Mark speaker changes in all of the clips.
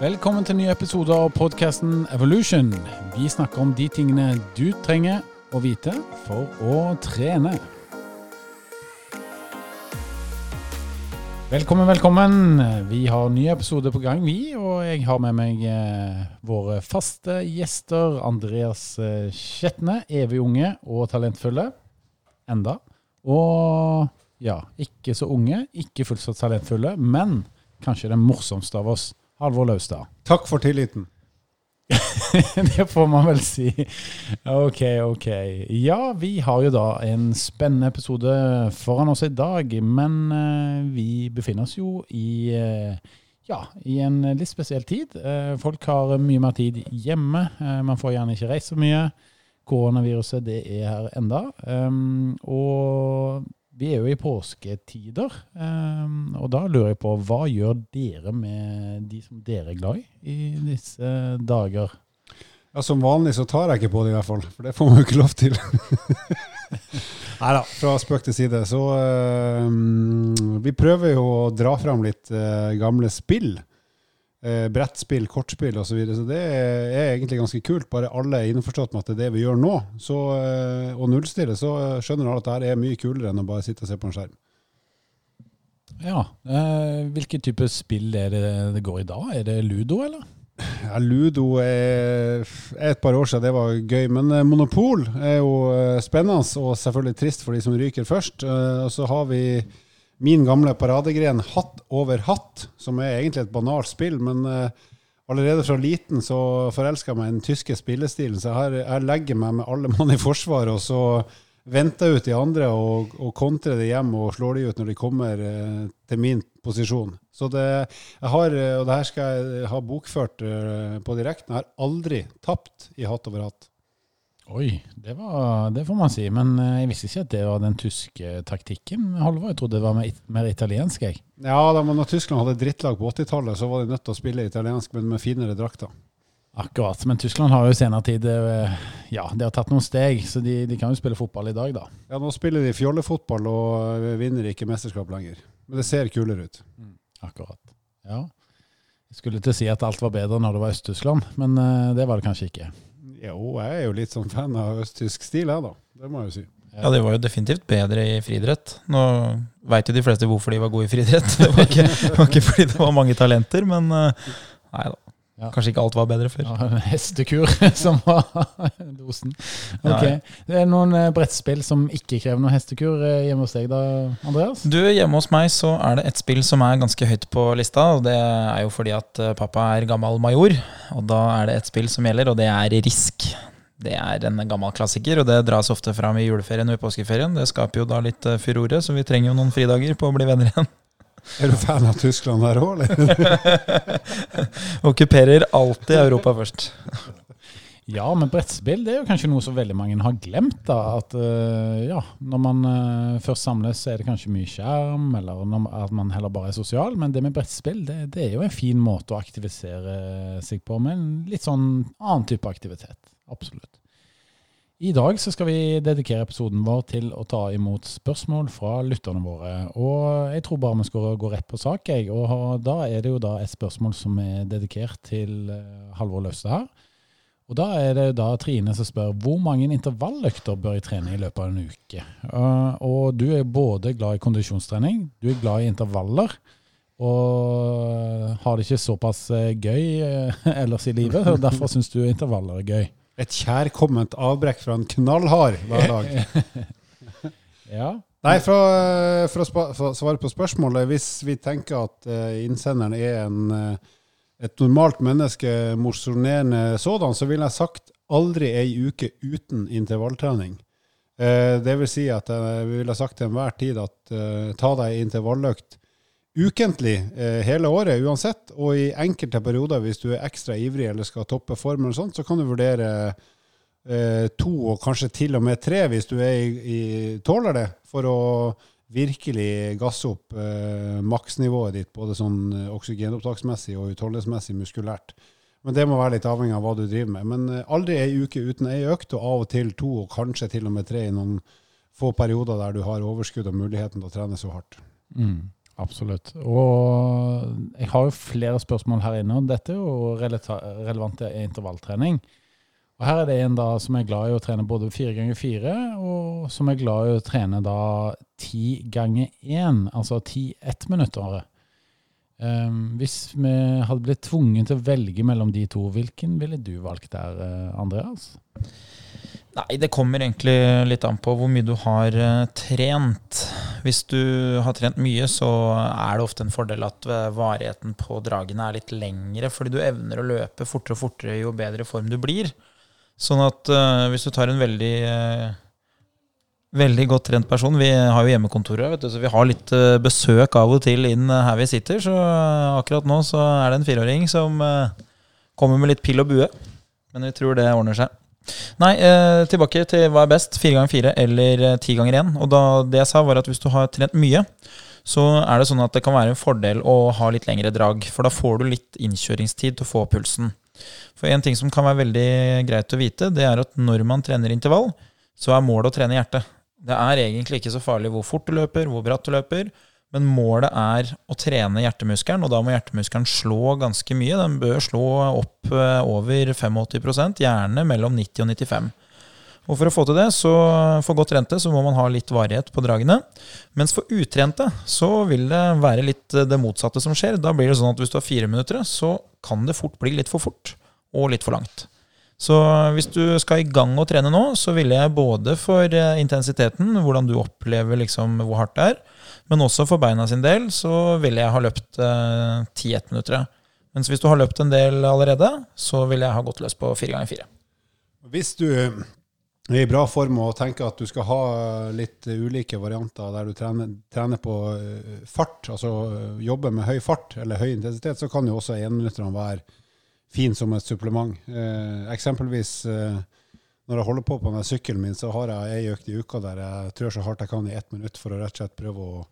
Speaker 1: Velkommen til nye ny episode av podkasten Evolution. Vi snakker om de tingene du trenger å vite for å trene. Velkommen, velkommen. Vi har en ny episode på gang, vi. Og jeg har med meg eh, våre faste gjester. Andreas eh, Skjetne, evig unge og talentfulle. Enda. Og ja, ikke så unge, ikke fullt så talentfulle, men kanskje den morsomste av oss. Halvor Laustad.
Speaker 2: Takk for tilliten.
Speaker 1: det får man vel si. Ok, ok. Ja, vi har jo da en spennende episode foran oss i dag. Men uh, vi befinner oss jo i, uh, ja, i en litt spesiell tid. Uh, folk har mye mer tid hjemme. man får gjerne ikke reist så mye. Koronaviruset det er her enda. Um, og vi er jo i påsketider, um, og da lurer jeg på hva gjør dere med de som dere er glad i i disse dager?
Speaker 2: Ja, Som vanlig så tar jeg ikke på det, i hvert fall. For det får man jo ikke lov til. Nei da, fra spøk til side. Så uh, vi prøver jo å dra fram litt uh, gamle spill brettspill, kortspill osv. Så, videre. så det er egentlig ganske kult. Bare alle er innforstått med at det er det vi gjør nå. Så, eh, og nullstille, så skjønner alle at det her er mye kulere enn å bare sitte og se på en skjerm.
Speaker 1: Ja. Eh, hvilke type spill er det det går i dag? Er det ludo, eller?
Speaker 2: Ja, Ludo er, er et par år siden det var gøy, men eh, Monopol er jo eh, spennende og selvfølgelig trist for de som ryker først. Eh, og så har vi min gamle paradegren Hatt over hatt, som er egentlig et banalt spill, men uh, allerede fra liten så forelska jeg meg i den tyske spillestilen, så jeg, jeg legger meg med alle mann i forsvaret, og så venter jeg ut de andre og, og kontrer det hjem og slår de ut når de kommer uh, til min posisjon. Så det, jeg har, og det her skal jeg ha bokført uh, på direkten, jeg har aldri tapt i Hatt over hatt.
Speaker 1: Oi, det, var, det, får man si. Men eh, jeg visste ikke at det var den tyske taktikken. Halvor, jeg trodde det var mer, mer italiensk. jeg.
Speaker 2: Ja, da når Tyskland hadde drittlag på 80-tallet, så var de nødt til å spille italiensk, men med finere drakter.
Speaker 1: Akkurat. Men Tyskland har jo senere tid eh, ja, de har tatt noen steg, så de, de, kan jo spille fotball i dag, da.
Speaker 2: Ja, nå spiller de fjollefotball og eh, vinner ikke mesterskap lenger. Men det ser kulere ut. Mm,
Speaker 1: akkurat. Ja. Jeg skulle til å si at alt var bedre når det var Øst-Tyskland, men det var det kanskje ikke.
Speaker 2: Jo, jeg er jo litt sånn fan av østtysk stil, jeg, da. Det må jeg jo si.
Speaker 3: Ja, de var jo definitivt bedre i friidrett. Nå veit jo de fleste hvorfor de var gode i friidrett. Det, var var ikke fordi det var mange talenter, men eh, nei da. Ja. Kanskje ikke alt var bedre før.
Speaker 1: Ja, hestekur som var dosen. Ok. Det er noen eh, brettspill som ikke krever noe hestekur eh, hjemme hos deg da, Andreas?
Speaker 3: Du, Hjemme hos meg så er det et spill som er ganske høyt på lista. og Det er jo fordi at eh, pappa er gammel major. Og da er det et spill som gjelder, og det er Risk. Det er en gammel klassiker, og det dras ofte fram i juleferien og i påskeferien. Det skaper jo da litt furore, så vi trenger jo noen fridager på å bli venner igjen.
Speaker 2: Er du fan av Tyskland der òg, eller?
Speaker 1: Okkuperer alltid Europa først. Ja, men brettspill det er jo kanskje noe som veldig mange har glemt. da, at uh, ja, Når man uh, først samles, så er det kanskje mye skjerm, eller når, at man heller bare er sosial. Men det med brettspill det, det, er jo en fin måte å aktivisere seg på, med en litt sånn annen type aktivitet. Absolutt. I dag så skal vi dedikere episoden vår til å ta imot spørsmål fra lytterne våre. Og jeg tror bare vi skal gå rett på sak. Jeg. Og da er det jo da et spørsmål som er dedikert til uh, Halvor Løse her. Og da er det da Trine som spør hvor mange intervalløkter bør jeg trene i løpet av en uke. Uh, og du er både glad i kondisjonstrening, du er glad i intervaller. Og har det ikke såpass eh, gøy ellers i livet, og derfor syns du intervaller er gøy
Speaker 2: et kjærkomment avbrekk fra en knallhard hverdag. ja. Nei, for, å svare på spørsmålet, hvis vi tenker at uh, innsenderen er en, uh, et normalt menneske, mosjonerende sådan, så ville jeg sagt aldri ei uke uten intervalltrening. Det vil si at jeg ville sagt til enhver tid at ta deg intervalløkt ukentlig eh, hele året uansett. Og i enkelte perioder, hvis du er ekstra ivrig eller skal toppe formen, og sånt, så kan du vurdere eh, to og kanskje til og med tre hvis du i, i, tåler det, for å virkelig gasse opp eh, maksnivået ditt, både sånn eh, oksygenopptaksmessig og utholdenhetsmessig muskulært. Men det må være litt avhengig av hva du driver med. Men eh, aldri ei uke uten ei økt, og av og til to, og kanskje til og med tre i noen få perioder der du har overskudd og muligheten til å trene så hardt.
Speaker 1: Mm. Absolutt. Og jeg har jo flere spørsmål her inne. Dette er jo relevant til intervalltrening. Og Her er det en da som er glad i å trene både fire ganger fire, og som er glad i å trene da ti ganger én, altså ti ettminuttere. Um, hvis vi hadde blitt tvunget til å velge mellom de to, hvilken ville du valgt der, Andreas? Andreas?
Speaker 3: Nei, det kommer egentlig litt an på hvor mye du har uh, trent. Hvis du har trent mye, så er det ofte en fordel at uh, varigheten på dragene er litt lengre, fordi du evner å løpe fortere og fortere jo bedre form du blir. Sånn at uh, hvis du tar en veldig veldig godt trent person Vi har jo hjemmekontoret, vet du, så vi har litt besøk av og til inn her vi sitter. Så akkurat nå så er det en fireåring som kommer med litt pill og bue. Men vi tror det ordner seg. Nei, eh, tilbake til hva er best, fire ganger fire eller eh, ti ganger én. Og da, det jeg sa, var at hvis du har trent mye, så er det sånn at det kan være en fordel å ha litt lengre drag. For da får du litt innkjøringstid til å få pulsen. For en ting som kan være veldig greit å vite, det er at når man trener intervall, så er målet å trene hjertet. Det er egentlig ikke så farlig hvor fort du løper, hvor bratt du løper. Men målet er å trene hjertemuskelen, og da må hjertemuskelen slå ganske mye. Den bør slå opp eh, over 85 gjerne mellom 90 og 95 og For å få til det, så for godt trente, så må man ha litt varighet på dragene. Mens for utrente så vil det være litt det motsatte som skjer. Da blir det sånn at hvis du har fire minutter, så kan det fort bli litt for fort og litt for langt. Så hvis du skal i gang å trene nå, så ville jeg både for eh, intensiteten, hvordan du opplever liksom hvor hardt det er, men også for beina sin del så ville jeg ha løpt eh, ti eh, ettminuttere. Mens hvis du har løpt en del allerede, så ville jeg ha gått løs på fire ganger fire.
Speaker 2: Hvis du er i bra form og tenker at du skal ha litt ulike varianter der du trener, trener på eh, fart, altså eh, jobber med høy fart eller høy intensitet, så kan jo også énminutterne være fin som et supplement. Eh, eksempelvis eh, når jeg holder på på den sykkelen min, så har jeg ei økt i uka der jeg trør så hardt jeg kan i ett minutt for å rett og slett prøve å,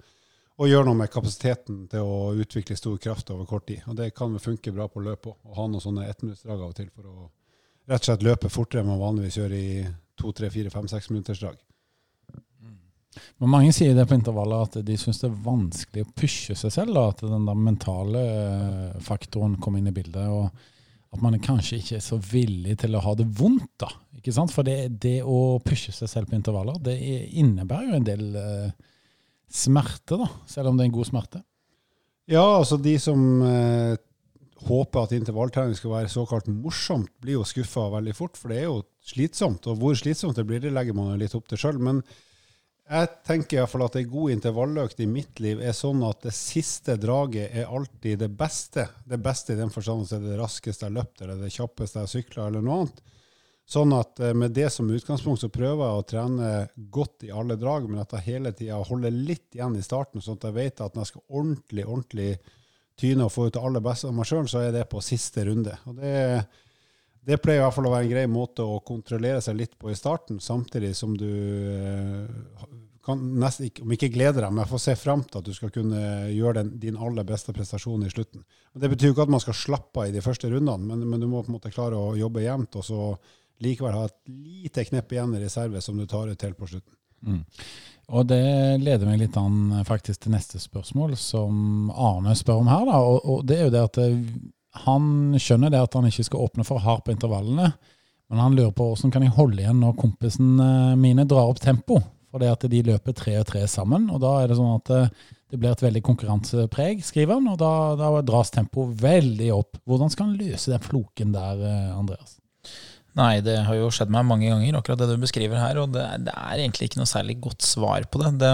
Speaker 2: å gjøre noe med kapasiteten til å utvikle stor kraft over kort tid. Og det kan funke bra på løp òg, å ha noen sånne ettminuttsdrag av og til for å rett og slett løpe fortere enn man vanligvis gjør i to, tre, fire, fem, seks minutters drag.
Speaker 1: Men mange sier det på intervaller at de syns det er vanskelig å pushe seg selv. Da, at den der mentale eh, faktoren kommer inn i bildet. og at man kanskje ikke er så villig til å ha det vondt. da, ikke sant? For det, det å pushe seg selv på intervaller, det innebærer jo en del eh, smerte, da, selv om det er en god smerte.
Speaker 2: Ja, altså de som eh, håper at intervalltrening skal være såkalt morsomt, blir jo skuffa veldig fort, for det er jo slitsomt. Og hvor slitsomt det blir, det legger man litt opp til sjøl. Men jeg tenker iallfall at ei god intervalløkt i mitt liv er sånn at det siste draget er alltid det beste. Det beste i den forstand at det er det raskeste jeg har løpt, eller det kjappeste jeg har sykla, eller noe annet. Sånn at eh, med det som utgangspunkt så prøver jeg å trene godt i alle drag, men at jeg hele tida holder litt igjen i starten, sånn at jeg vet at når jeg skal ordentlig, ordentlig tyne og få ut det aller beste av meg sjøl, så er det på siste runde. Og det, det pleier i hvert fall å være en grei måte å kontrollere seg litt på i starten, samtidig som du eh, kan nesten ikke, om ikke glede deg, men får se frem til at du skal kunne gjøre den, din aller beste prestasjon i slutten. Men det betyr jo ikke at man skal slappe av i de første rundene, men, men, du må på en måte klare å jobbe jevnt og så likevel ha et lite knepp igjen i reserve som du tar ut helt på slutten. Mm.
Speaker 1: Og Det leder meg litt an faktisk til neste spørsmål, som Arne spør om her. Da. Og, og det er jo det at eh, Han skjønner det at han ikke skal åpne for hardt på intervallene, men han lurer på hvordan kan jeg holde igjen når kompisene mine drar opp tempo. For det at de løper tre og tre sammen, og da er det sånn at det, eh, det blir et veldig konkurransepreg, skriver han, og da, da dras tempoet veldig opp. Hvordan skal han løse den floken der, eh, Andreas?
Speaker 3: Nei, det har jo skjedd meg mange ganger, akkurat det du beskriver her, og det, det er egentlig ikke noe særlig godt svar på det. det.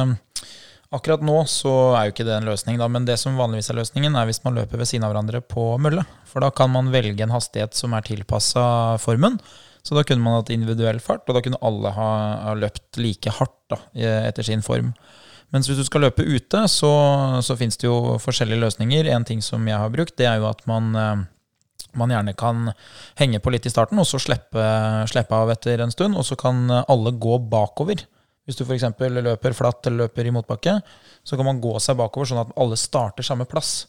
Speaker 3: Akkurat nå så er jo ikke det en løsning, da, men det som vanligvis er løsningen, er hvis man løper ved siden av hverandre på mølle. For da kan man velge en hastighet som er tilpassa formen. Så da kunne man hatt individuell fart, og da kunne alle ha, ha løpt like hardt da, etter sin form. Mens hvis du skal løpe ute, så, så fins det jo forskjellige løsninger. En ting som jeg har brukt, det er jo at man, eh, man gjerne kan henge på litt i starten, og så slippe, slippe av etter en stund. Og så kan alle gå bakover. Hvis du f.eks. løper flatt eller løper i motbakke, så kan man gå seg bakover, sånn at alle starter samme plass.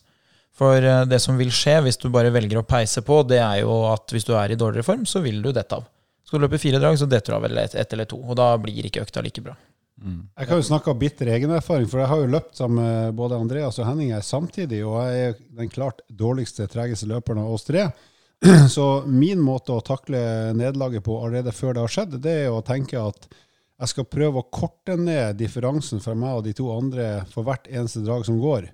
Speaker 3: For eh, det som vil skje hvis du bare velger å peise på, det er jo at hvis du er i dårligere form, så vil du dette av. Skal du løpe fire drag, så detter du av ett et eller to. Og da blir ikke økta like bra.
Speaker 2: Mm. Jeg kan jo snakke av bitter egenerfaring, for jeg har jo løpt sammen med både Andreas og Henning her samtidig, og jeg er den klart dårligste, tregeste løperen av oss tre. Så min måte å takle nederlaget på allerede før det har skjedd, det er å tenke at jeg skal prøve å korte ned differansen fra meg og de to andre for hvert eneste drag som går.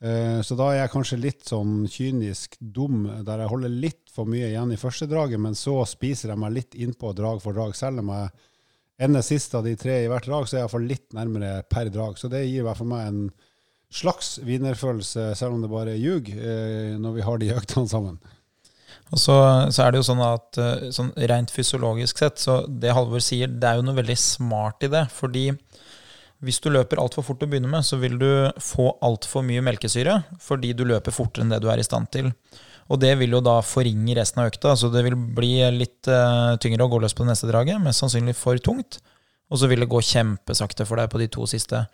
Speaker 2: Eh, så da er jeg kanskje litt sånn kynisk dum, der jeg holder litt for mye igjen i første draget, men så spiser jeg meg litt innpå drag for drag. Selv om jeg ender sist av de tre i hvert drag, så er jeg iallfall litt nærmere per drag. Så det gir i hvert fall meg en slags vinnerfølelse, selv om det bare er ljug, eh, når vi har de øktene sammen.
Speaker 3: Og så, så, er det jo sånn at eh, sånn rent fysiologisk sett, så det Halvor sier, det er jo noe veldig smart i det. Fordi hvis du løper altfor fort å begynne med, så vil du få altfor mye melkesyre fordi du løper fortere enn det du er i stand til. Og det vil jo da forringe resten av økta, så det vil bli litt uh, tyngre å gå løs på det neste draget. Mest sannsynlig for tungt. Og så vil det gå kjempesakte for deg på de to siste.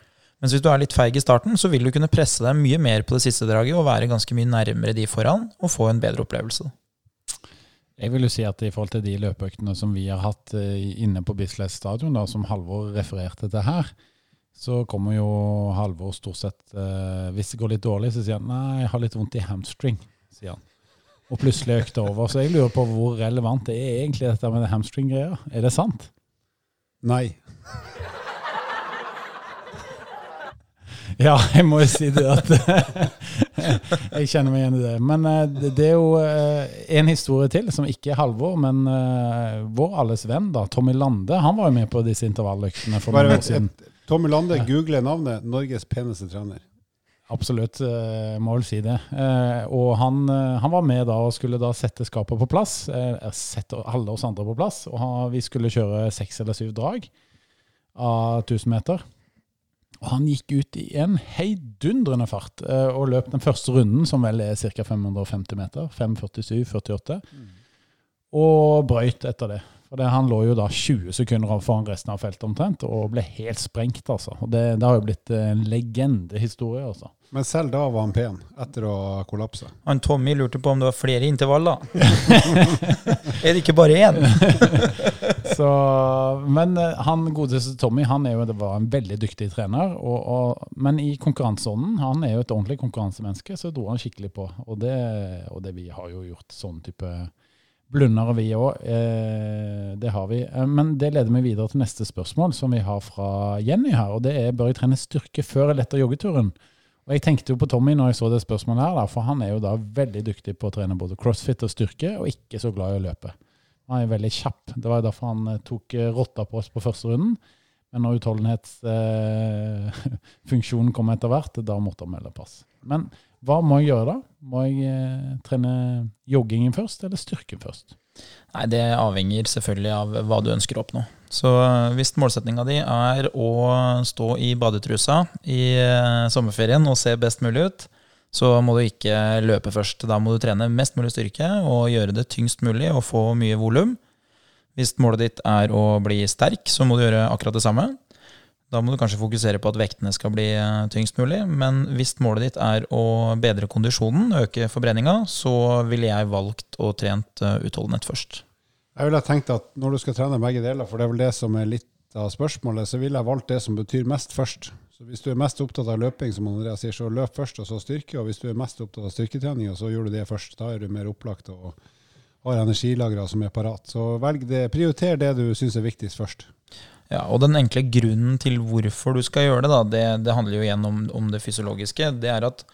Speaker 3: Mens hvis du er litt feig i starten, så vil du kunne presse deg mye mer på det siste draget og være ganske mye nærmere de foran og få en bedre opplevelse.
Speaker 1: Jeg vil jo si at i forhold til de løpeøktene som vi har hatt eh, inne på Bislett stadion, da, som Halvor refererte til her, så kommer jo Halvor stort sett eh, Hvis det går litt dårlig, så sier han nei, jeg har litt vondt i hamstring. sier han. Og plutselig økte over. Så jeg lurer på hvor relevant det er egentlig dette med det hamstring-greia. Er det sant?
Speaker 2: Nei.
Speaker 1: Ja, jeg må jo si det at Jeg kjenner meg igjen i det. Men uh, det er jo uh, en historie til, som ikke er Halvor, men uh, vår alles venn, da, Tommy Lande, han var jo med på disse intervalløktene for noen år siden.
Speaker 2: Tommy Lande googler navnet 'Norges peneste trener'.
Speaker 1: Absolutt, jeg må vel si det. Og han, han, var med da og skulle da sette skapet på plass. Sette alle oss andre på plass. Og vi skulle kjøre seks eller syv drag av 1000 meter. Og han gikk ut i en heidundrende fart eh, og løp den første runden, som vel er ca. 550 meter. 5.47-48. Mm. Og brøyt etter det. For det, Han lå jo da 20 sekunder foran resten av feltet omtrent, og ble helt sprengt. altså. Og Det, det har jo blitt en legendehistorie. altså.
Speaker 2: Men selv da var han pen, etter å kollapse.
Speaker 3: Han Tommy lurte på om det var flere intervaller. er det ikke bare én?
Speaker 1: Så, men eh, han godeste Tommy han jo, det var en veldig dyktig trener. Og, og, men i konkurranseånden, han er jo et ordentlig konkurransemenneske, så dro han skikkelig på. Og det, og det vi har jo gjort sånn type blundere, vi òg. Eh, det har vi. Eh, men det leder meg videre til neste spørsmål, som vi har fra Jenny her. Og det er bør jeg trene styrke før eller etter joggeturen? Og Jeg tenkte jo på Tommy når jeg så det spørsmålet her, for han er jo da veldig dyktig på å trene både crossfit og styrke, og ikke så glad i å løpe. Han er veldig kjapp. Det var jo derfor han eh, tok eh, rotta på oss på første runden. Men når utholdenhetsfunksjonen eh, kom etter hvert, da måtte han melde pass. Men hva må jeg gjøre da? Må jeg trene joggingen først, eller styrken først?
Speaker 3: Nei, Det avhenger selvfølgelig av hva du ønsker å oppnå. Så hvis målsettinga di er å stå i badetrusa i eh, sommerferien og se best mulig ut, så må du ikke løpe først. Da må du trene mest mulig styrke og gjøre det tyngst mulig og få mye volum. Hvis målet ditt er å bli sterk, så må du gjøre akkurat det samme. Da må du kanskje fokusere på at vektene skal bli eh, tyngst mulig. Men hvis målet ditt er å bedre kondisjonen, øke forbrenninga, så ville jeg valgt å trent eh, utholdenhet først.
Speaker 2: Jeg ville tenkt at når du skal trene begge deler, for det er vel det som er litt av spørsmålet, så ville jeg valgt det som betyr mest først. Så Hvis du er mest opptatt av løping, som Andrea sier, så løp først, og så styrke. Og hvis du er mest opptatt av styrketrening, så gjør du det først, da er du mer opplagt og har energilagre som er parat. Så velg det, prioriter det du syns er viktigst først.
Speaker 3: Ja, og den enkle grunnen til hvorfor du skal gjøre det, da, det, det handler jo igjen om, om, det fysiologiske. Det er at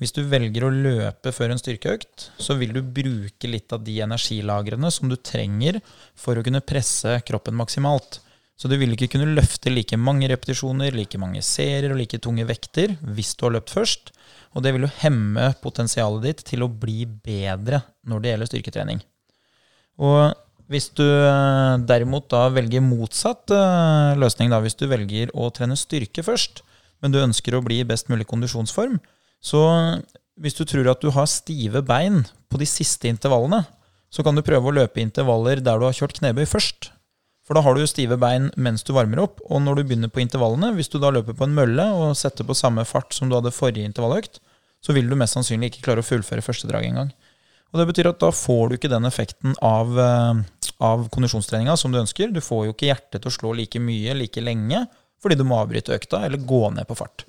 Speaker 3: hvis du velger å løpe før en styrkeøkt, så vil du bruke litt av de energilagrene som du trenger for å kunne presse kroppen maksimalt. Så du vil ikke kunne løfte like mange repetisjoner, like mange serier og like tunge vekter hvis du har løpt først. Og det vil jo hemme potensialet ditt til å bli bedre når det gjelder styrketrening. Og hvis du eh, derimot da velger motsatt eh, løsning, da, hvis du velger å trene styrke først, men du ønsker å bli i best mulig kondisjonsform, så hvis du tror at du har stive bein på de siste intervallene, så kan du prøve å løpe intervaller der du har kjørt knebøy først. For da har du jo stive bein mens du varmer opp, og når du begynner på intervallene, hvis du da løper på en mølle og setter på samme fart som du hadde forrige intervalløkt, så vil du mest sannsynlig ikke klare å fullføre første drag engang. Og Det betyr at da får du ikke den effekten av, eh, av kondisjonstreninga som du ønsker. Du får jo ikke hjertet til å slå like mye like lenge fordi du må avbryte økta eller gå ned på fart.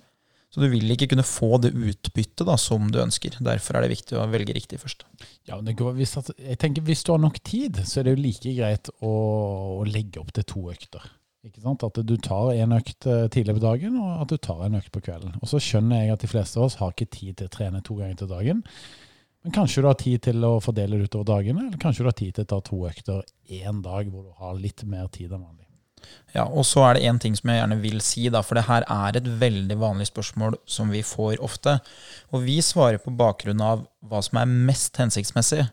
Speaker 3: Så du vil ikke kunne få det utbyttet som du ønsker. Derfor er det viktig å velge riktig først.
Speaker 1: Ja, går, hvis, jeg tenker Hvis du har nok tid, så er det jo like greit å, å legge opp til to økter. Ikke sant? At du tar en økt eh, tidlig på dagen, og at du tar en økt på kvelden. Og så skjønner jeg at de fleste av oss har ikke tid til å trene to ganger til dagen. Men kanskje du har tid til å fordele det utover dagene, eller kanskje du har tid til å ta to økter én dag hvor du har litt mer tid enn vanlig.
Speaker 3: Ja, og så er det én ting som jeg gjerne vil si, da, for det her er et veldig vanlig spørsmål som vi får ofte. Og vi svarer på bakgrunn av hva som er mest hensiktsmessig.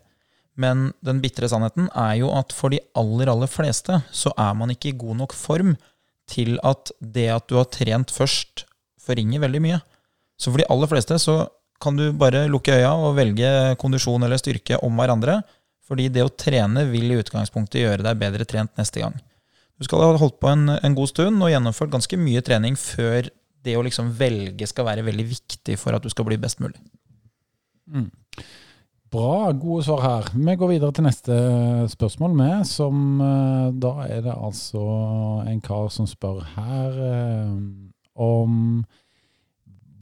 Speaker 3: Men den bitre sannheten er jo at for de aller, aller fleste så er man ikke i god nok form til at det at du har trent først, forringer veldig mye. Så for de aller fleste så kan du bare lukke øya og velge kondisjon eller styrke om hverandre. Fordi det å trene vil i utgangspunktet gjøre deg bedre trent neste gang. Du skal ha holdt på en, en, god stund og gjennomført ganske mye trening før det å liksom velge skal være veldig viktig for at du skal bli best mulig.
Speaker 1: Mm. Bra, gode svar her. Vi går videre til neste spørsmål med, som eh, da er det altså en kar som spør her eh, om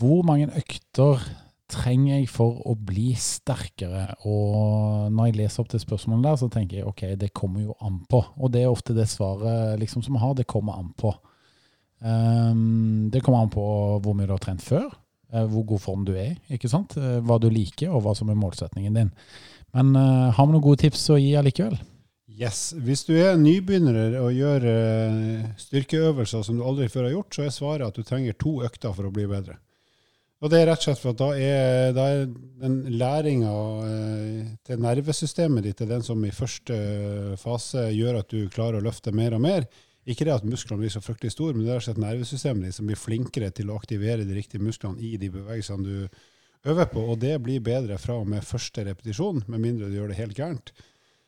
Speaker 1: hvor mange økter trenger jeg for å bli sterkere? Og når jeg leser opp det spørsmålet der, så tenker jeg ok, det kommer jo an på. Og det er ofte det svaret liksom, som vi har, det kommer an på. Um, det kommer an på hvor mye du har trent før, uh, hvor god form du er ikke sant? Uh, hva du liker, og hva som er målsetningen din. Men uh, har vi noen gode tips å gi allikevel?
Speaker 2: Yes. Hvis du er nybegynner og gjør styrkeøvelser som du aldri før har gjort, så er svaret at du trenger to økter for å bli bedre. Og det er rett og slett for at da er, da er den læringa eh, til nervesystemet ditt er den som i første fase gjør at du klarer å løfte mer og mer. Ikke det at musklene blir så fryktelig store, men det er rett og slett nervesystemet ditt som blir flinkere til å aktivere de riktige musklene i de bevegelsene du øver på. Og det blir bedre fra og med første repetisjon, med mindre du gjør det helt gærent.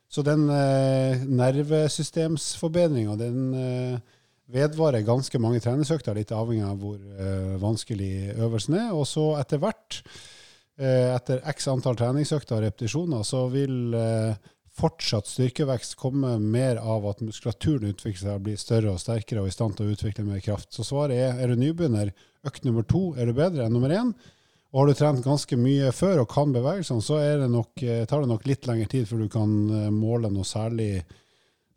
Speaker 2: Så den eh, nervesystemsforbedringa, den eh, vedvarer ganske mange treningsøkter, litt avhengig av hvor uh, vanskelig øvelsen er. Og så etter hvert, uh, etter x antall treningsøkter og repetisjoner, så vil uh, fortsatt styrkevekst komme mer av at muskulaturen utvikler seg og blir større og sterkere og i stand til å utvikle mer kraft. Så svaret er er du nybegynner, økt nummer to er du bedre enn nummer én. Og har du trent ganske mye før og kan bevegelsene, så det nok, tar det nok litt lengre tid før du kan måle noe særlig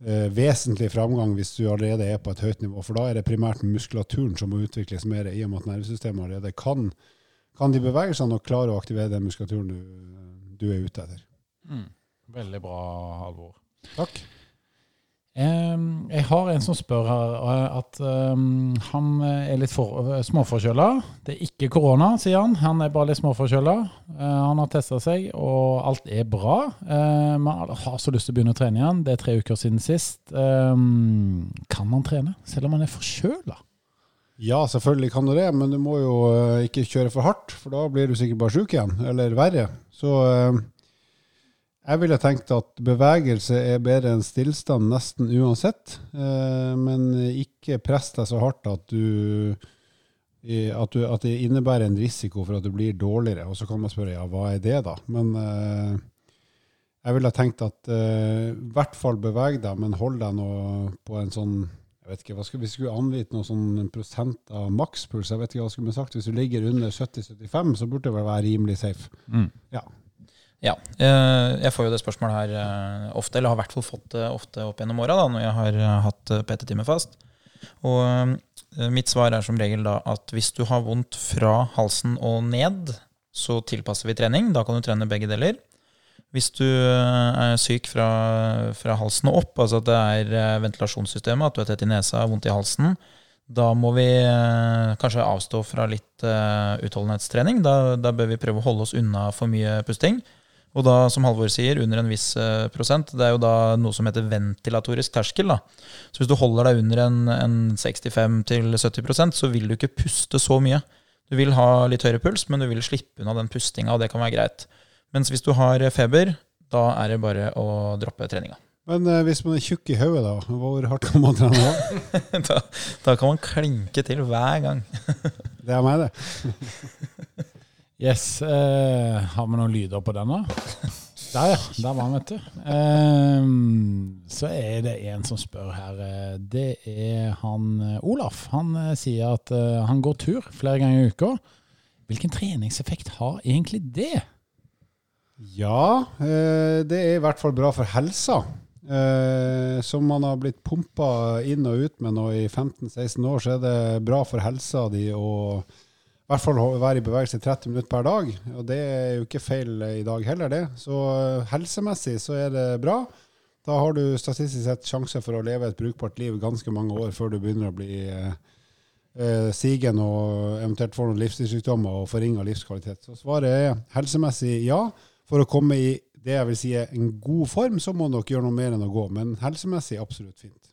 Speaker 2: vesentlig framgang hvis du allerede er på et høyt nivå. For da er det primært muskulaturen som må utvikles mer, i og med at nervesystemet allerede kan, kan de bevegelsene og klare å aktivere den muskulaturen du, du er ute etter.
Speaker 1: Mm. Veldig bra, Halvor.
Speaker 2: Takk.
Speaker 1: Jeg har en som spør her eh, at han er litt for, uh, småforkjøla. Det er ikke korona, sier han. Han er bare litt småforkjøla. Han har testa seg, og alt er bra. Men har så lyst til å begynne å trene igjen. Det er tre uker siden sist. Kan man trene selv om man er forkjøla?
Speaker 2: Ja, selvfølgelig kan du det, men du må jo ikke kjøre for hardt, for da blir du sikkert bare sjuk igjen, eller verre. Så jeg ville tenkt at bevegelse er bedre enn stillstand nesten uansett. Eh, men ikke press deg så hardt at, du, at, du, at, det innebærer en risiko for at du blir dårligere. Og så kan man spørre ja, hva er det, da? Men eh, jeg ville tenkt at eh, i hvert fall beveg deg, men hold deg nå på en sånn jeg vet ikke, hva skulle, vi skulle angitt noe sånn prosent av makspuls, jeg vet ikke hva skulle vi sagt. Hvis du ligger under 70-75, så burde det vel være rimelig safe.
Speaker 1: Mm.
Speaker 2: Ja.
Speaker 3: Ja. Eh, jeg får jo det spørsmålet her eh, ofte, eller har i hvert fall fått det ofte opp gjennom åra når jeg har eh, hatt PT-time fast. Og mitt svar er som regel da at hvis du har vondt fra halsen og ned, så tilpasser vi trening. Da kan du trene begge deler. Hvis du er syk fra, fra halsen og opp, altså at det er ventilasjonssystemet, at du er tett i nesa, vondt i halsen, da må vi kanskje avstå fra litt utholdenhetstrening. Da, da bør vi prøve å holde oss unna for mye pusting. Og da, som Halvor sier, under en viss eh, prosent. Det er jo da noe som heter ventilatorisk terskel. da. Så hvis du holder deg under en, en 65-70% så vil du ikke puste så mye. Du vil ha litt høyere puls, men du vil slippe unna den pustinga, og det kan være greit. Mens hvis du har feber, da er det bare å droppe treninga.
Speaker 2: Men eh, hvis man er tjukk i hodet, da, hvor hardt kan man trene
Speaker 3: da? da? Da kan man klinke til hver gang.
Speaker 2: det er meg, det.
Speaker 1: Yes. Eh, har vi noen lyder på den, da? Der, ja. Der var han, vet du. Eh, så er det en som spør her. Det er han Olaf. Han sier at han går tur flere ganger i uka. Hvilken treningseffekt har egentlig det?
Speaker 2: Ja, det er i hvert fall bra for helsa. Som man har blitt pumpa inn og ut med nå i 15-16 år, så er det bra for helsa di å i hvert fall være i bevegelse 30 minutter per dag. Og det er jo ikke feil i dag heller, det. Så eh, helsemessig så er det bra. Da har du statistisk sett sjanse for å leve et brukbart liv ganske mange år før du begynner å bli eh, eh sigen og eventuelt får noen livsstilssykdommer og forringa livskvalitet. Så svaret er helsemessig ja. For å komme i det jeg vil si er en god form, så må dere gjøre noe mer enn å gå. Men helsemessig absolutt fint.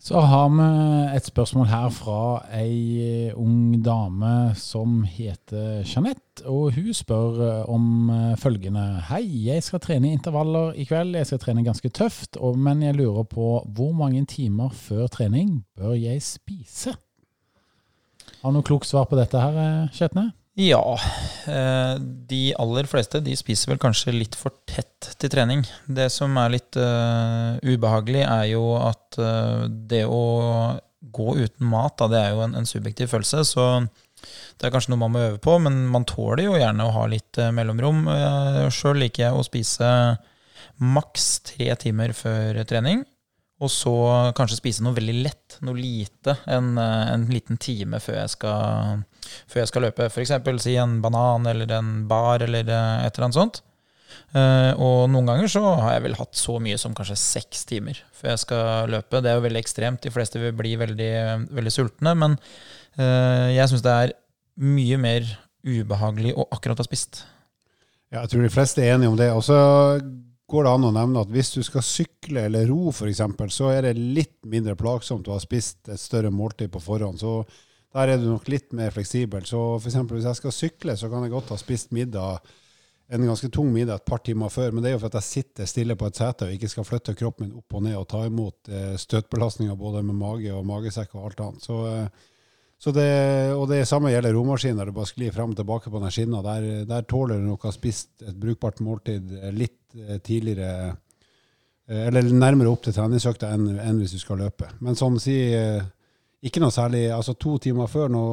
Speaker 1: Så har vi et spørsmål her fra ei ung dame som heter Jeanette. Og hun spør eh, om eh, følgende. Hei, jeg skal trene intervaller i kveld. Jeg skal trene ganske tøft, men jeg lurer på hvor mange timer før trening bør jeg spise? Har du noe klokt svar på dette her, Kjetne?
Speaker 3: Ja. Eh, de aller fleste de spiser vel kanskje litt for tett til trening. Det som er litt uh, ubehagelig, er jo at uh, det å gå uten mat, da, det er jo en, en, subjektiv følelse. Så det er kanskje noe man må øve på, men man tåler jo gjerne å ha litt uh, mellomrom. Sjøl liker jeg å spise maks tre timer før trening. Og så kanskje spise noe veldig lett, noe lite, en, en liten time før jeg skal før jeg skal løpe. F.eks. si en banan eller en bar eller eh, et eller annet sånt. Uh, og noen ganger så har jeg vel hatt så mye som kanskje seks timer før jeg skal løpe. Det er jo veldig ekstremt. De fleste vil bli veldig, veldig sultne. Men jeg syns det er mye mer ubehagelig å akkurat ha spist.
Speaker 2: Ja, jeg tror de fleste er enige om det. Og så går det an å nevne at hvis du skal sykle eller ro f.eks., så er det litt mindre plagsomt å ha spist et større måltid på forhånd. Så der er du nok litt mer fleksibel. Så f.eks. hvis jeg skal sykle, så kan jeg godt ha spist middag, en ganske tung middag et par timer før. Men det er jo for at jeg sitter stille på et sete og ikke skal flytte kroppen min opp og ned og ta imot eh, støtbelastninger både med mage og magesekk og alt annet. Så, eh, det, og det samme gjelder romaskin, der du bare sklir frem og tilbake på den skinna. Der, der, tåler du nok å ha spist et brukbart måltid litt eh, tidligere, eller nærmere opp til treningsøkta enn, enn hvis du skal løpe. Men sånn si ikke noe særlig altså To timer før, nå,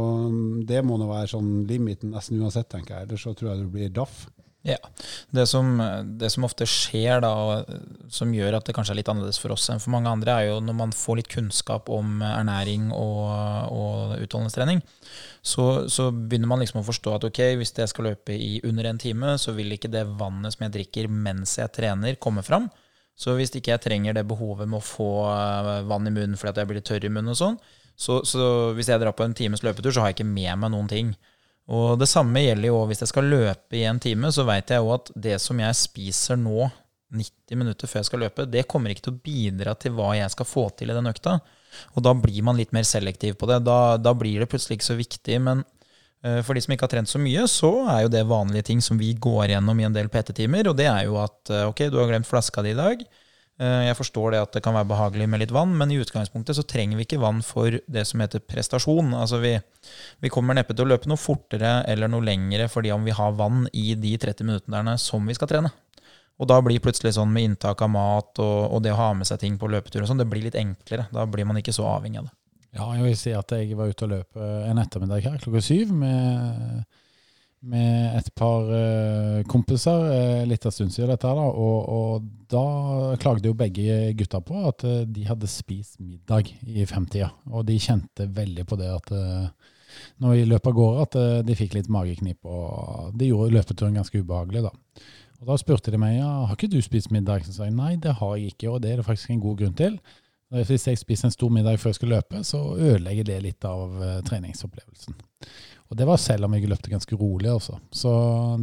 Speaker 2: det må nå være sånn limiten nesten uansett, tenker jeg. Ellers så tror jeg det blir daff.
Speaker 3: Ja. Det som, det som, ofte skjer, da, som gjør at det kanskje er litt annerledes for oss enn for mange andre, er jo når man får litt kunnskap om ernæring og, og utholdenhetstrening, så, så, begynner man liksom å forstå at ok, hvis jeg skal løpe i under en time, så vil ikke det vannet som jeg drikker mens jeg trener, komme fram. Så hvis ikke jeg trenger det behovet med å få eh, vann i munnen fordi jeg blir tørr i munnen og sånn, så, så, hvis jeg drar på en times løpetur, så har jeg ikke med meg noen ting. Og det samme gjelder jo hvis jeg skal løpe i en time, så veit jeg jo at det som jeg spiser nå, 90 minutter før jeg skal løpe, det kommer ikke til å bidra til hva jeg skal få til i den økta. Og da blir man litt mer selektiv på det. Da, da blir det plutselig ikke så viktig. Men uh, for de som ikke har trent så mye, så er jo det vanlige ting som vi går gjennom i en del PT-timer. Og det er jo at uh, ok, du har glemt flaska di i dag. Eh, jeg forstår det at det kan være behagelig med litt vann, men i utgangspunktet så trenger vi ikke vann for det som heter prestasjon. Altså vi, vi kommer neppe til å løpe noe fortere eller noe lengre fordi om vi har vann i de 30 minuttene som vi skal trene. Og da blir plutselig sånn med inntak av mat og, og det å ha med seg ting på løpetur og sånn, det blir litt enklere. Da blir man ikke så avhengig av det.
Speaker 1: Ja, jeg vil si at jeg var ute og løp en ettermiddag her klokka syv med med et par uh, kompiser uh, litt av stund siden, dette da, og, og, da klagde jo begge gutta på at uh, de hadde spist middag i femtida. Og de kjente veldig på det at når vi løp av gårde, at de fikk litt mageknip. Og det gjorde løpeturen ganske ubehagelig, da. Og da spurte de meg ja, har ikke du spist middag. Så sa jeg nei, det har jeg ikke, og det er det faktisk en god grunn til. Hvis jeg spiser en stor middag før jeg skal løpe, så ødelegger det litt av treningsopplevelsen. Og det var selv om jeg løpte ganske rolig, altså. Så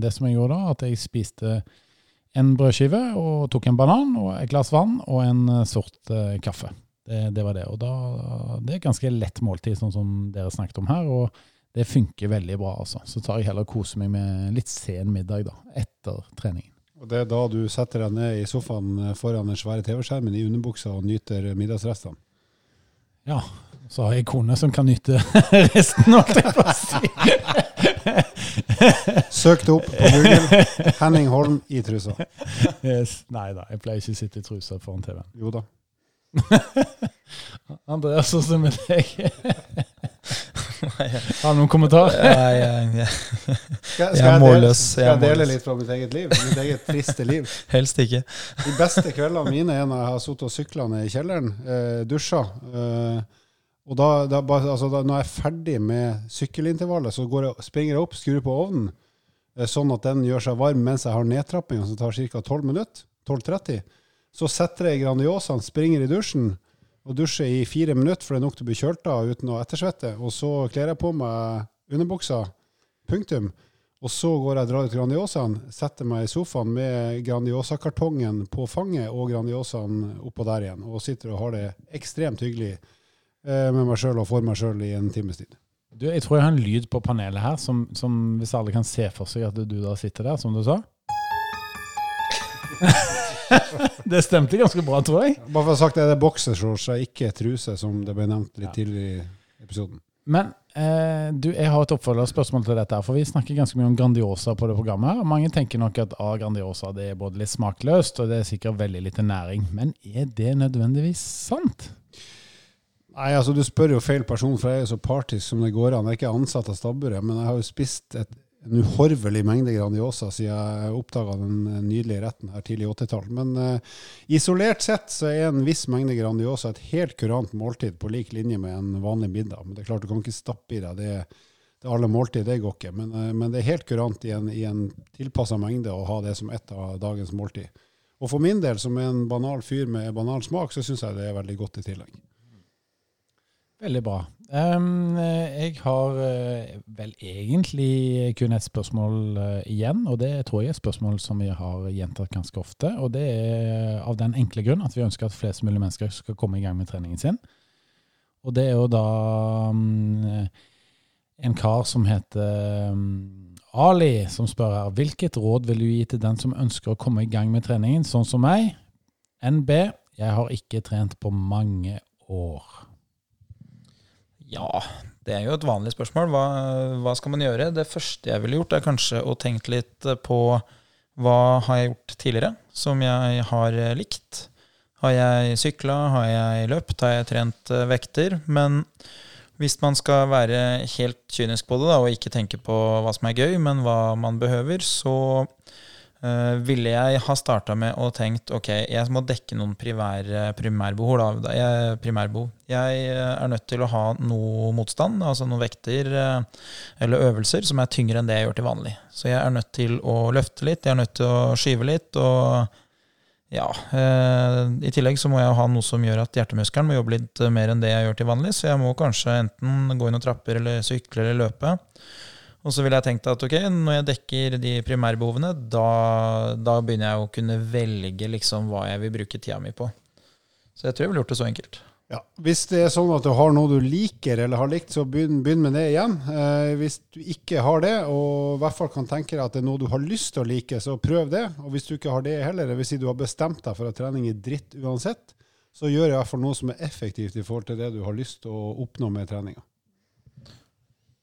Speaker 1: det som jeg gjorde da, at jeg spiste en brødskive og tok en banan og et glass vann og en eh, sort uh, kaffe. Det, det, var det. Og da, det er ganske lett måltid, sånn som dere snakket om her. og det funker veldig bra. altså. Så tar jeg heller og koser meg med litt sen middag da, etter treningen.
Speaker 2: Og Det er da du setter deg ned i sofaen eh, foran den svære TV-skjermen i underbuksa og nyter middagsrestene?
Speaker 1: Ja, så har jeg kone som kan nyte resten, holdt jeg på å si.
Speaker 2: Søk det opp på Google. Henning Holm i trusa.
Speaker 1: Yes. Nei da, jeg pleier ikke å sitte i trusa foran TV-en.
Speaker 2: Jo da.
Speaker 1: Andreas, hvordan med deg? Har du noen kommentar?
Speaker 3: Jeg, jeg, jeg, Jeg er målløs,
Speaker 2: skal
Speaker 3: jeg
Speaker 2: dele litt fra mitt eget liv? Mitt eget triste liv.
Speaker 3: helst ikke.
Speaker 2: De beste kveldene mine er når jeg har sittet og sykla ned i kjelleren, eh, dusja. Eh, og da, da, altså, da, når jeg er ferdig med sykkelintervallet, så går jeg, springer jeg opp, skrur på ovnen, eh, sånn at den gjør seg varm mens jeg har nedtrappinga, som tar ca. 12 minutter. 12.30. Så setter jeg Grandiosaen, springer i dusjen og dusjer i fire minutter, for det er nok til å bli kjølt av uten å ettersvette. Og så kler jeg på meg underbuksa. Punktum. Og så går jeg og drar ut Grandiosaen, setter meg i sofaen med Grandiosa-kartongen på fanget og Grandiosaen oppå der igjen, og sitter og har det ekstremt hyggelig eh, med meg sjøl og for meg sjøl i en times tid.
Speaker 1: Du, jeg tror jeg har en lyd på panelet her, som, som hvis alle kan se for seg at du da sitter der, som du sa. det stemte ganske bra, tror jeg.
Speaker 2: Bare for å ha sagt det, det er boksershorts, og ikke truse, som det ble nevnt litt
Speaker 1: Ja.
Speaker 2: tidligere i episoden.
Speaker 1: Men eh, du, jeg har et oppfølgerspørsmål til dette, for vi snakker ganske mye om Grandiosa på det programmet. her, og Mange tenker nok at ah, Grandiosa det er både litt smakløst, og det er sikkert veldig lite næring. Men er det nødvendigvis sant?
Speaker 2: Nei, altså Du spør jo feil person, for jeg er jo så partisk som det går an. Jeg er ikke ansatt av stabburet, men jeg har jo spist et, en uhorvelig mengde Grandiosa siden jeg oppdaga den eh, nydelige retten her tidlig i 80-tall. Men uh, isolert sett så er en viss mengde Grandiosa et helt kurant måltid på lik linje med en vanlig middag. Men det er klart du kan ikke stappe i deg det, det alle måltid, det går ikke. Men, uh, men det er helt kurant i en, i en tilpassa mengde å ha det som ett av dagens måltid. Og for min del, som er en banal fyr med banal smak, så syns jeg det er veldig godt i tillegg.
Speaker 1: Veldig bra. Eh, jeg har eh, vel egentlig kun et spørsmål eh, igjen, og det tror jeg er et spørsmål som vi har gjentatt ganske ofte. Og det er av den enkle grunn at vi ønsker at flest mulig mennesker skal komme i gang med treningen sin. Og det er jo da um, en kar som heter um, Ali, som spør her hvilket råd vil du gi til den som ønsker å komme i gang med treningen, sånn som meg? NB, jeg har ikke trent på mange år.
Speaker 3: Ja, det er jo et vanlig spørsmål. Hva, hva skal man gjøre? Det første jeg ville gjort, er kanskje å tenke litt på hva har jeg gjort tidligere som jeg har likt. Har jeg sykla, har jeg løpt, har jeg trent eh, vekter? Men hvis man skal være helt kynisk på det da, og ikke tenke på hva som er gøy, men hva man behøver, så eh, ville jeg ha starta med og tenkt ok, jeg må dekke noen primære, primærbehov. Da. Jeg, primærbehov. Jeg eh, er nødt til å ha noe motstand, altså noen vekter uh, eller øvelser som er tyngre enn det jeg gjør til vanlig. Så jeg er nødt til å løfte litt, jeg er nødt til å skyve litt. og ja, uh, I tillegg så må jeg ha noe som gjør at hjertemuskelen må jobbe litt eh, mer enn det jeg gjør til vanlig. Så jeg må kanskje enten gå inn og trapper eller sykle eller løpe. Og så ville jeg tenkt at ok, når jeg dekker de primærbehovene, da, da begynner jeg å kunne velge liksom hva jeg vil bruke tida mi på. Så jeg tror jeg ville gjort det så enkelt.
Speaker 2: Ja, Hvis det er sånn at du har noe du liker eller har likt, så begynn, begynn med det igjen. Eh, hvis du ikke har det, og i hvert fall kan tenke deg at det er noe du har lyst til å like, så prøv det. Og hvis du ikke har det heller, vil si du har bestemt deg for at trening er dritt uansett, så gjør i hvert fall noe som er effektivt i forhold til det du har lyst til å oppnå med treninga.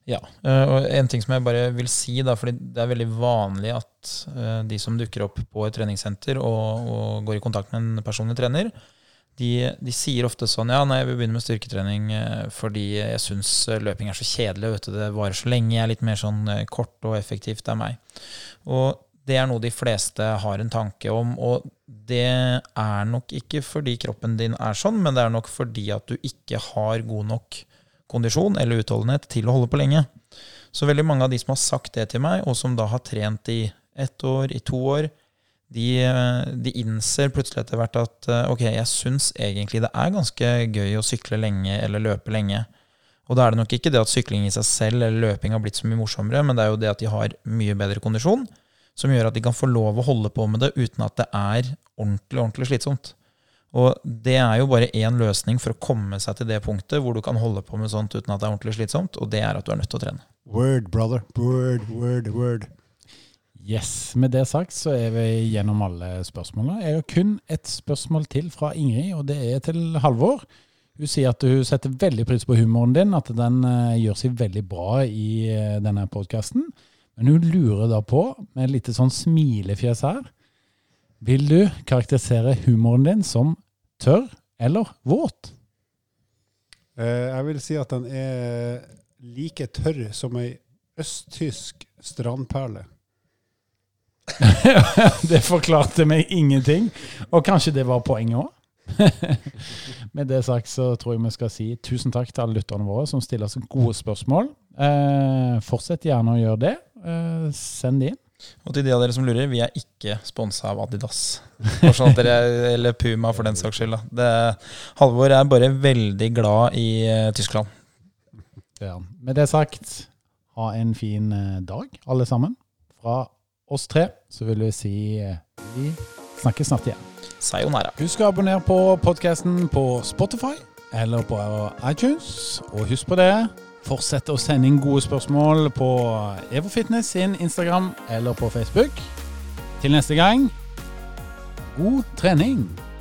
Speaker 3: Ja, eh, og en ting som jeg bare vil si, da, fordi det er veldig vanlig at eh, de som dukker opp på et treningssenter og, og går i kontakt med en personlig trener, de, de sier ofte sånn Ja, nei, jeg vil begynne med styrketrening eh, fordi jeg syns løping er så kjedelig, vet du, det varer så lenge, jeg er litt mer sånn kort og effektivt, det meg. Og det er noe de fleste har en tanke om, og det er nok ikke fordi kroppen din er sånn, men det er nok fordi at du ikke har god nok kondisjon eller utholdenhet til å holde på lenge. Så veldig mange av de som har sagt det til meg, og som da har trent i ett år, i to år, de, de innser plutselig etter hvert at eh, ok, jeg syns egentlig det er ganske gøy å sykle lenge eller løpe lenge. Og da er det nok ikke det at sykling i seg selv eller løping har blitt så mye morsommere, men det er jo det at de har mye bedre kondisjon, som gjør at de kan få lov å holde på med det uten at det er ordentlig, ordentlig slitsomt. Og det er jo bare én løsning for å komme seg til det punktet hvor du kan holde på med sånt uten at det er ordentlig slitsomt, og det er at du er nødt til å trene.
Speaker 2: Word, brother. Word, word, word.
Speaker 1: Yes, Med det sagt så er vi gjennom alle spørsmålene. Jeg har kun et spørsmål til fra Ingrid, og det er til Halvor. Hun sier at hun setter veldig pris på humoren din, at den eh, gjør seg veldig bra i eh, denne podkasten. Men hun lurer da på, med et lite sånn smilefjes her Vil du karakterisere humoren din som tørr eller våt?
Speaker 2: Eh, jeg vil si at den er like tørr som ei østtysk strandperle.
Speaker 1: det forklarte meg ingenting, og kanskje det var poenget òg? Med det sagt så tror jeg vi skal si tusen takk til alle lytterne våre som stiller oss gode spørsmål. Eh, fortsett gjerne å gjøre det. Eh, send det inn.
Speaker 3: Og til de av dere som lurer, vi er ikke sponsa av Adidas. Sånn dere, eller Puma, for den saks skyld. Det, Halvor er bare veldig glad i uh, Tyskland.
Speaker 1: Ja. Med det sagt, ha en fin uh, dag, alle sammen. Fra oss tre så vil vi si uh, vi snakkes snart igjen.
Speaker 3: Sayonara.
Speaker 1: Husk å abonnere på podkasten på Spotify eller på iTunes. Og husk på det, fortsett å sende inn gode spørsmål på EvoFitness sin Instagram eller på Facebook. Til neste gang, god trening!